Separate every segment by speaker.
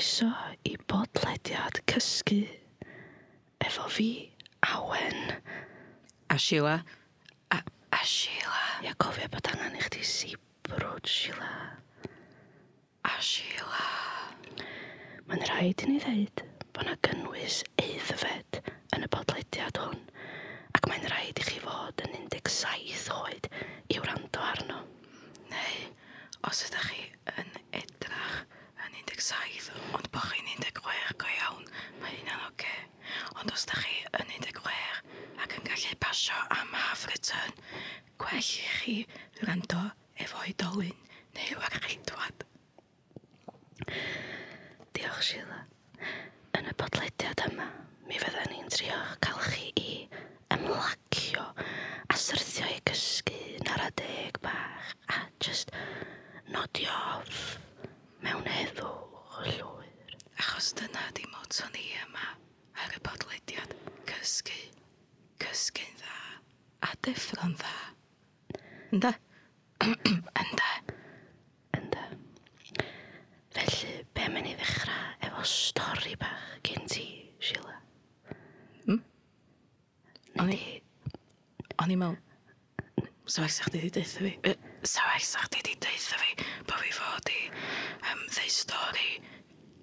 Speaker 1: croeso i bodlediad cysgu efo fi, Awen.
Speaker 2: A Sheila. A, a Sheila.
Speaker 1: Ia cofio bod angen i chdi sibrwd, Sheila.
Speaker 2: A Sheila.
Speaker 1: Mae'n rhaid i ni ddeud bod yna gynnwys eiddfed yn y bodlediad hwn ac mae'n rhaid i chi fod yn 17 oed i wrando arno.
Speaker 2: Neu, os ydych chi 17, ond bod chi'n 16 go iawn, mae hynna'n oce. Okay. Ond os da chi yn 16 ac yn gallu pasio am half return, gwell i chi rando efo oedolyn neu yw ar.
Speaker 1: Diolch Sheila. Yn y bodlediad yma, mi fydden ni'n trio cael chi i ymlacio a syrthio i gysgu na'r naradeg bach a just nodio off mewn heddwch llwyr.
Speaker 2: Achos dyna di moto ni yma ar y bodlediad cysgu, cysgu'n dda a deffro'n dda. Ynda? Ynda?
Speaker 1: Ynda. Felly, be mae'n i ddechrau efo stori bach gen ti, Sheila?
Speaker 2: Hmm? O'n i... O'n i mewn... So, eich sa'ch di ddeitha fi? Sawai, sa sa'ch di deitha fi bo fi fod i um, ddeu stori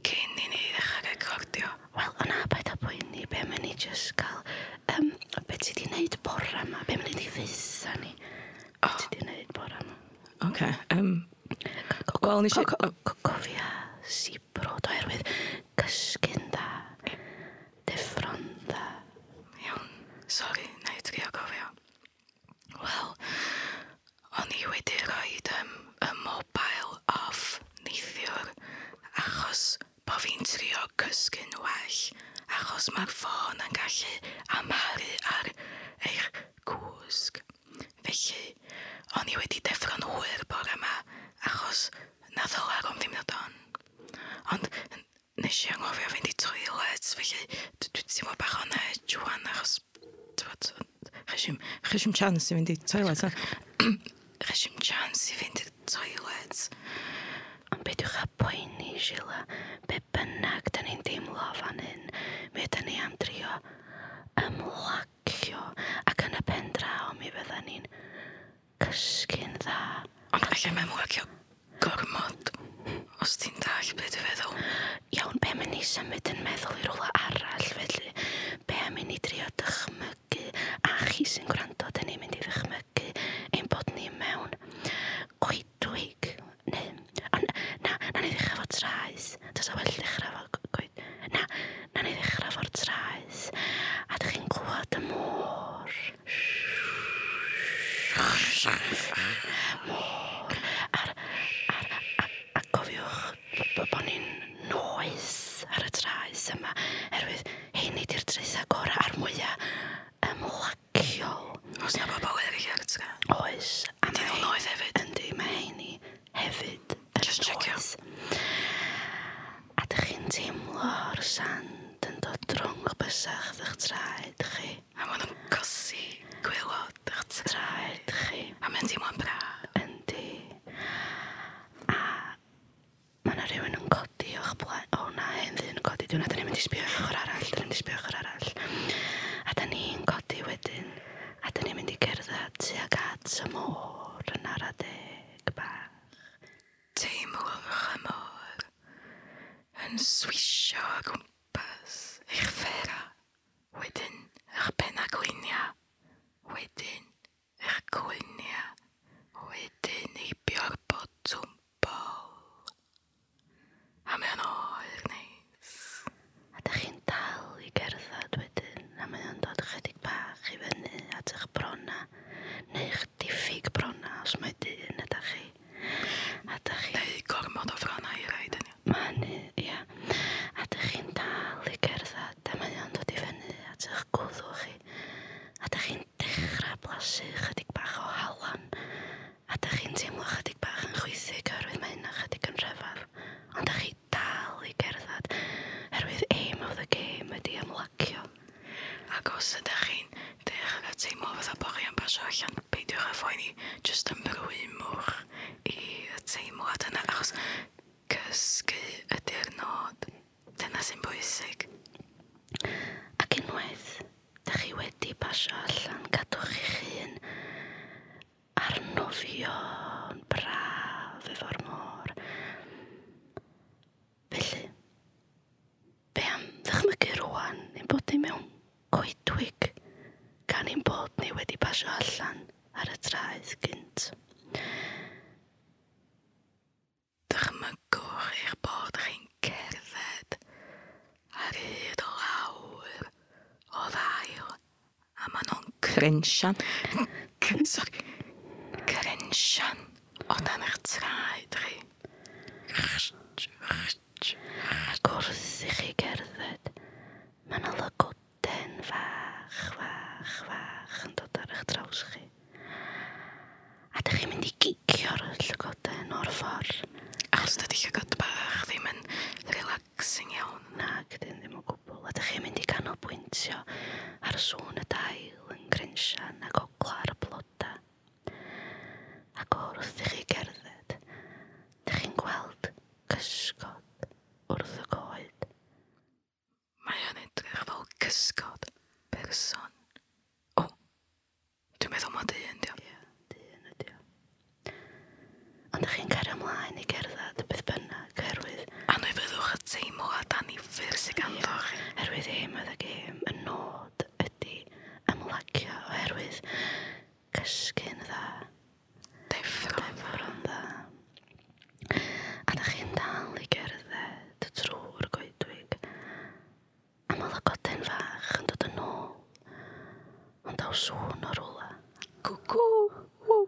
Speaker 2: cyn i ni ddechrau recordio.
Speaker 1: Wel, yna beth a bwyn ni, be mae'n ni just cael... Um, be ti di wneud bora yma? Be mae'n ni di ddeitha ni? Be ti di wneud bora yma?
Speaker 2: Oce. Okay, um, Wel, nes i...
Speaker 1: Cofia
Speaker 2: achos mae'r ffôn yn gallu amharu ar eich cwsg. Felly, o'n i wedi deffro'n hwyr bore yma achos na o arwm ddim nod on. Ond nes i anghofio fynd i toilet, felly dwi ddim o bach o'n edge rwan achos Chysym chance i fynd i toilet. Chysym chance i fynd i'r toilet.
Speaker 1: Ond beth yw'ch a poeni, Sheila? cysgu'n dda.
Speaker 2: Ond allai mewn wagio gormod, os ti'n dall beth dwi'n feddwl.
Speaker 1: Iawn, be mynd i symud yn meddwl i rwla arall, felly be mynd i drio dychmygu a chi sy'n gwrando agosach ddech traed chi.
Speaker 2: A maen nhw'n cosi gwylod eich
Speaker 1: traed chi.
Speaker 2: A mae'n teimlo'n bra.
Speaker 1: Yndi. A mae yna rhywun yn codi o'ch blaen. O na, hyn ddyn yn codi. Dwi'n ni'n mynd i sbio ochr arall. Dwi'n mynd i sbio ochr arall. A da ni'n codi wedyn. A da ni'n mynd i gerdded tuag at y môr yn ar adeg bach.
Speaker 2: Teimlwch y môr yn swisio o gwmpas eich ffera
Speaker 1: within Erpenagulnia, within Erkulnia, within teimlo
Speaker 2: fatha bod chi yn pasio allan peidiwch â phoeni jyst ymrwymwch i y teimlad yna achos cysgu ydy'r nod dyna sy'n bwysig.
Speaker 1: Ac unwaith da chi wedi pasio allan gadwch chi'ch hun arnofio'n braf efo'r môr. Felly be am ddychmygu rwan ein bod ni mewn coedwig gan ein bod ni wedi pasio allan ar y traeth gynt.
Speaker 2: Dychmygwch eich bod chi'n cerdded ar hyd o lawr o ddail a maen nhw'n crynsian. Sorry.
Speaker 1: oherwydd oedd y gêm, y nod ydy ymlacio oherwydd cysgu'n dda.
Speaker 2: Deffro'n
Speaker 1: dda. A da chi'n dal i gerdded trwy'r goedwig. A mae lygoden fach yn dod yn ôl. Ond daw sŵn o rwla.
Speaker 2: Cwcw!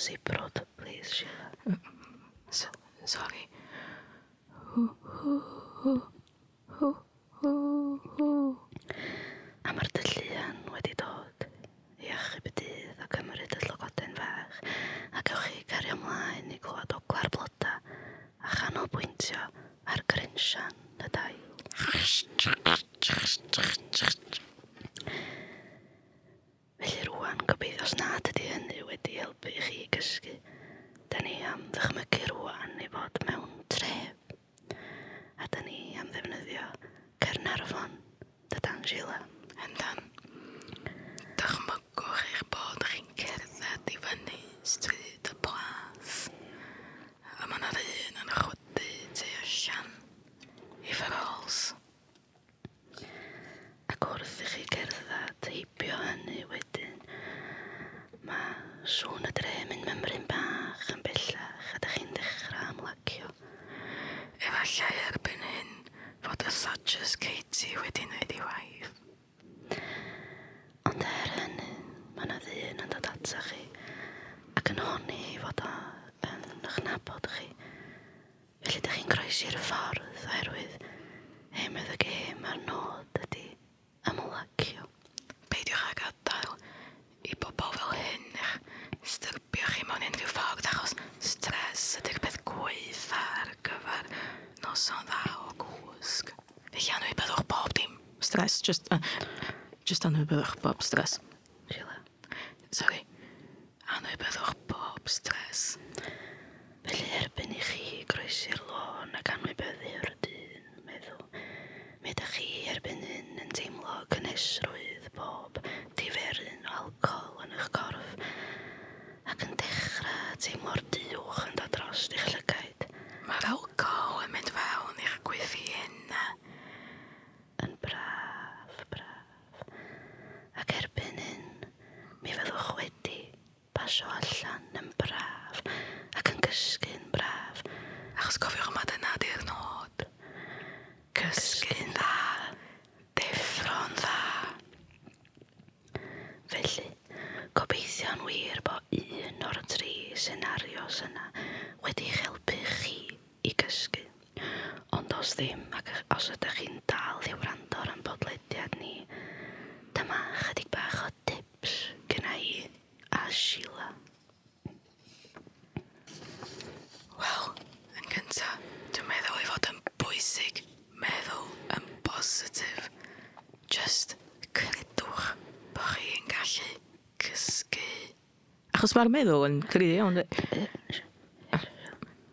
Speaker 1: Sibrod, please, Sheila.
Speaker 2: Mm, mm, mm. Sorry.
Speaker 1: A mae'r dylluan wedi dod i achub y dydd a cymryd y llygoden fach a gewch chi cario ymlaen i glywed ogla'r bloda a chanolbwyntio ar grinsian y dail. Felly rwan gobeithio os nad ydy hynny wedi helpu i chi gysgu. Da ni am ddychmygu rwan Van de Angela. En dan. Toch maar correr, bodring, dat die van i'r ffordd oherwydd hemydd y gêm a'r nod ydy ymlacio.
Speaker 2: Peidiwch ag adael i bobl fel hyn eich styrbio chi mewn unrhyw ffordd achos stres ydy'r peth gwyth ar gyfer noson dda o gwsg. Felly anwybyddwch bob dim stres, just, uh, just anwybyddwch bob stres.
Speaker 1: Felly, gobeithio'n wir bod un o'r tri senarios yna wedi'ch helpu chi i gysgu. Ond os ddim, ac os ydych chi'n dal i wrando ar ein podlediad ni, dyma chydig bach o tips gyda i a Sheila.
Speaker 2: Wel, yn gyntaf, dwi'n meddwl ei fod yn bwysig meddwl yn positif. Just gallu cysgu. Achos mae'r meddwl yn cryf iawn.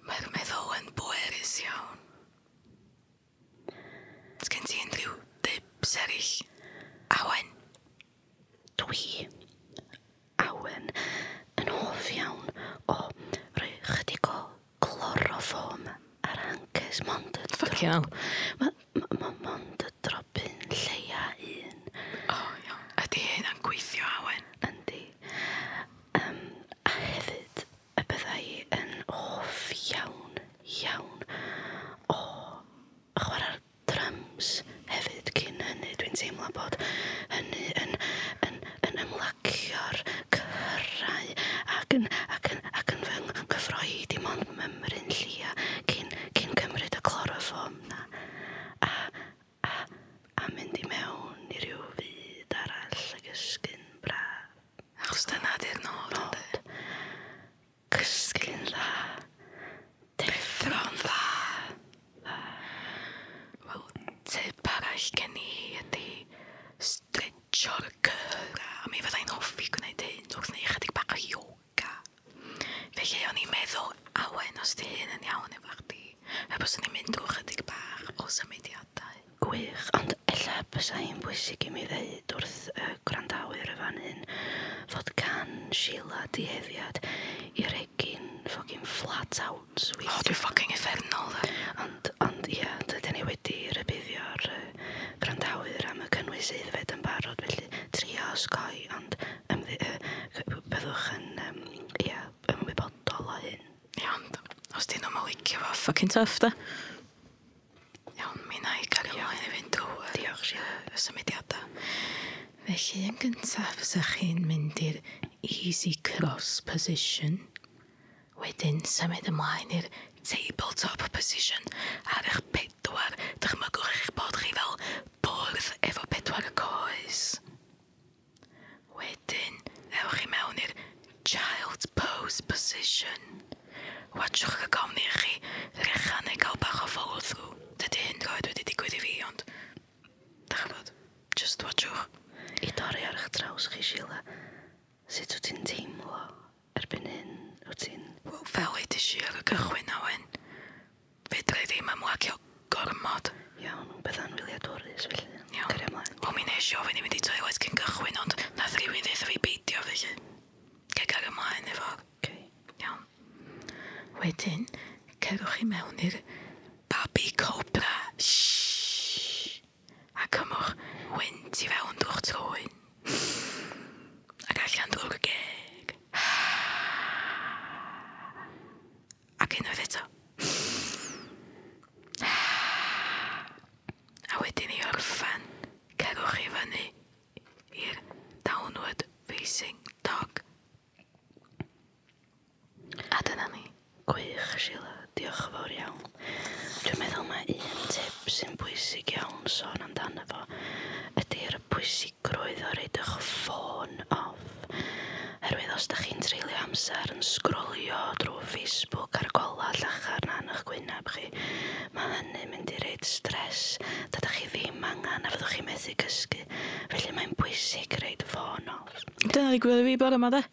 Speaker 1: Mae'r meddwl yn bwerus iawn.
Speaker 2: Sgen ti unrhyw dibs eraill? Awen.
Speaker 1: Dwi. Awen yn hoff iawn o
Speaker 2: rhoi chydig o gloroform ar hancus
Speaker 1: mond y drwb. Fucking. hi'n bwysig i mi ddeud wrth y gwrandawyr y fan hyn fod can Sheila diheddiad i regin ffogin flat out.
Speaker 2: O,
Speaker 1: oh,
Speaker 2: dwi'n ffogin effernol dda.
Speaker 1: Ond, ond ia, dydyn ni wedi rybuddio'r uh, gwrandawyr am y cynnwys eiddfed yn barod, felly trio osgoi, ond ymddi, uh, byddwch yn, um, ia, ymwybodol o hyn.
Speaker 2: Ia, ond os dyn nhw'n licio fo, ffocin tough da. symudiadau. Felly yn gyntaf fysych chi'n mynd i'r easy cross position. Wedyn symud ymlaen i'r tabletop position ar eich pedwar. Dychmygwch eich bod chi fel bwrdd efo pedwar coes. Wedyn, ewch chi mewn i'r child pose position. Watchwch y gofni i chi rechan neu gael bach o follow through. Dydy hyn roed wedi digwydd i fi, ond... Dach bod? just watchwch
Speaker 1: i dorri ar eich draws chi Sheila. Sut wyt ti'n teimlo erbyn hyn? Wyt ti'n...
Speaker 2: Wel, fel wedi si ar y gychwyn awen, fedra i ddim ymlacio gormod.
Speaker 1: Iawn, bydda'n wylio dorus felly.
Speaker 2: Iawn.
Speaker 1: Cyrra ymlaen
Speaker 2: Wel, mi nes i ofyn i mynd i toilet cyn gychwyn, ond nath rhywun ddeith fi beidio felly. Ceg ar ymlaen efo.
Speaker 1: Okay.
Speaker 2: Iawn. Wedyn, cerwch chi mewn i'r babi
Speaker 1: co skulle
Speaker 2: vi
Speaker 1: bare med det?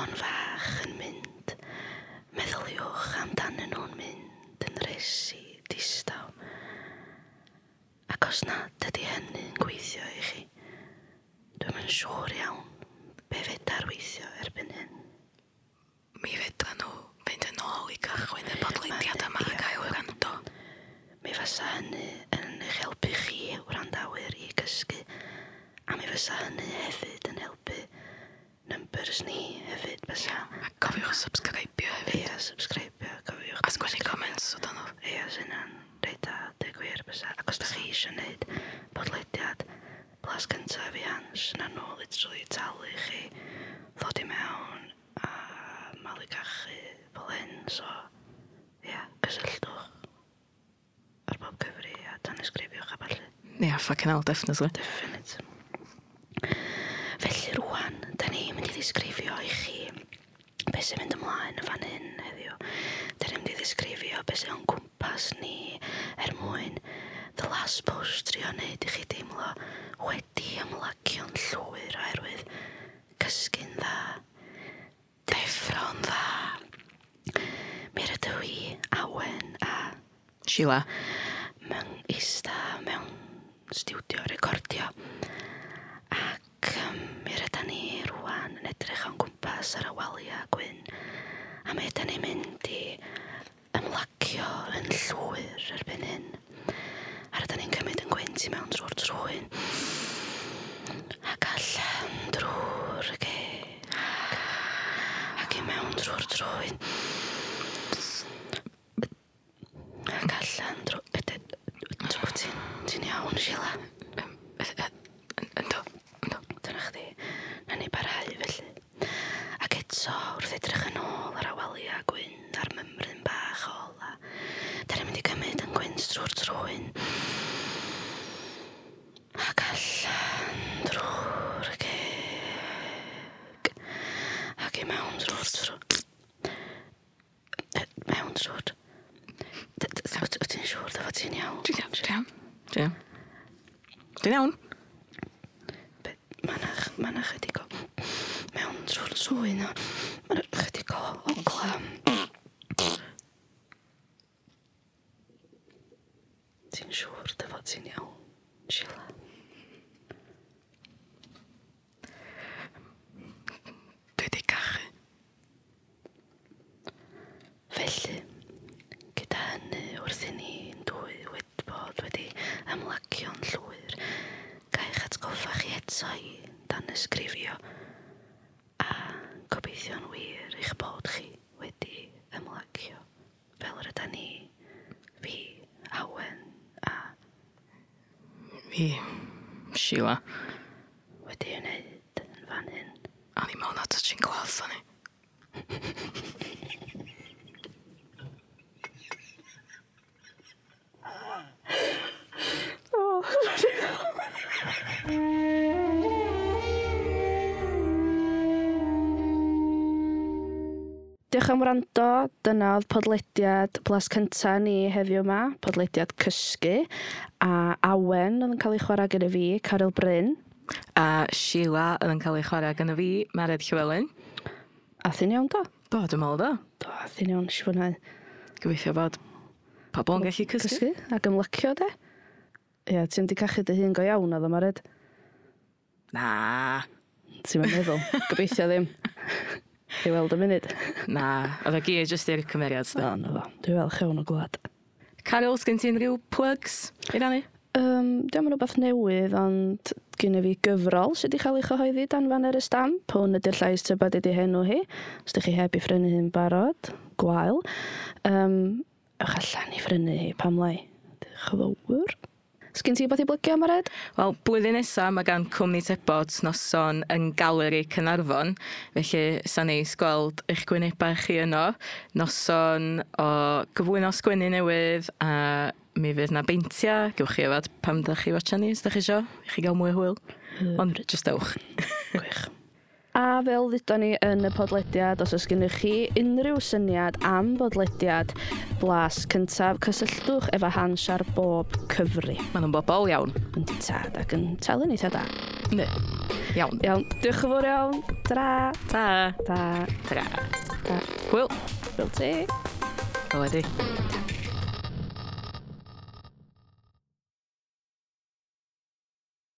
Speaker 1: Llon fach yn mynd, meddyliwch amdanyn nhw'n mynd yn resi distaw. Ac os nad ydy hynny'n gweithio i chi, dwi'm yn siŵr iawn be fedar weithio erbyn hyn.
Speaker 2: Mi fedra nhw fynd yn ôl i gychwyn y bodleidiad yma ac a'i wrando.
Speaker 1: Mi fysa hynny yn eich helpu chi wrandawyr i gysgu, a mi fysa hynny hefyd yn helpu members ni hefyd bysa.
Speaker 2: A cofiwch subscribio hefyd.
Speaker 1: Ia, subscribio, cofiwch.
Speaker 2: A sgwennu comments o dan o.
Speaker 1: Ia, sy'n reid reita dy gwir bysa. Ac os da chi eisiau gwneud bodlediad blas cyntaf i ans na nhw literally talu chi ddod i mewn a malu cachu fel hyn, so ia, cysylltwch ar bob cyfri a dan ysgrifiwch a falle.
Speaker 2: Ia, yeah, fucking hell, definitely.
Speaker 1: Definitely. ddisgrifio i chi beth sy'n mynd ymlaen y fan hyn heddiw. Dyn ni'n mynd i ddisgrifio beth sy'n o'n gwmpas ni er mwyn the last post trio wneud i chi deimlo wedi ymlacio'n llwyr oherwydd cysgu'n dda, deffro'n dda. Mi rydw i, Awen a
Speaker 2: Sheila,
Speaker 1: mewn eista mewn stiwdio recordio gwmpas ar y waliau gwyn a mae ydyn ni'n mynd i ymlacio yn llwyr erbyn hyn. A rydyn ni'n cymryd yn gwynt i mewn drwy'r trwyn ac allan drwy'r ge ac i mewn drwy'r trwyn. Karlsruhe. Ti'n siŵr dy fod ti'n iawn, Sheila?
Speaker 2: Sheila.
Speaker 1: Wedi ei wneud yn fan hyn.
Speaker 2: A ni mewn at y chi'n glas, o'n i.
Speaker 1: am wrando. Dyna oedd podlediad blas cynta ni heddiw yma, podlediad cysgu. A Awen oedd yn cael ei chwarae gyda fi, Caryl Bryn.
Speaker 2: A Sheila oedd yn cael ei chwarae gyda fi, Mared Llywelyn.
Speaker 1: A thyn iawn do?
Speaker 2: Do, dwi'n meddwl do.
Speaker 1: Do, thyn iawn, si fwynhau.
Speaker 2: Gobeithio bod pobl yn gallu cysgu.
Speaker 1: cysgu ac ymlycio de. Ia, ti'n di cachu dy hun go iawn oedd yma red?
Speaker 2: Na.
Speaker 1: Ti'n meddwl, gobeithio ddim. I weld y munud.
Speaker 2: Na, oedd y geir jyst i'r cymeriad.
Speaker 1: O, na fo. Dwi'n fel chewn o gwlad.
Speaker 2: Carol, sgyn ti'n rhyw plugs i rannu?
Speaker 1: Um, Dwi'n mynd rhywbeth newydd, ond gen i fi gyfrol sydd wedi cael ei chyhoeddi dan fan yr estamp. Hwn ydy'r llais tybad ydy henw hi. Os ydych chi heb i ffrynu hi'n barod, gwael. Um, ewch allan i ffrynu hi pam lai. Chyfywr. Sgyn ti beth i blygio am red?
Speaker 2: Wel, blwyddyn nesaf mae gan cwmni tebod noson yn galeri Cynarfon, felly sa'n neis gweld eich gwynebau chi yno, noson o gyflwyno sgwennu newydd a mi fydd na beintia, gewch chi yfad pam da chi watcha ni, os da chi isio, i chi gael mwy o hwyl. Ond, just ewch.
Speaker 1: Gwych. A fel ddudon ni yn y podlediad, os oes gennych chi unrhyw syniad am bodlediad blas cyntaf, cysylltwch efo hans ar bob cyfri.
Speaker 2: Maen nhw'n bobl iawn.
Speaker 1: Yn di tad ac yn talu ni da.
Speaker 2: Ne. Iawn.
Speaker 1: Iawn. Diolch yn fawr iawn. Tra.
Speaker 2: Ta.
Speaker 1: Ta.
Speaker 2: Ta.
Speaker 1: Ta.
Speaker 2: Hwyl.
Speaker 1: Hwyl ti.
Speaker 2: Hwyl ti.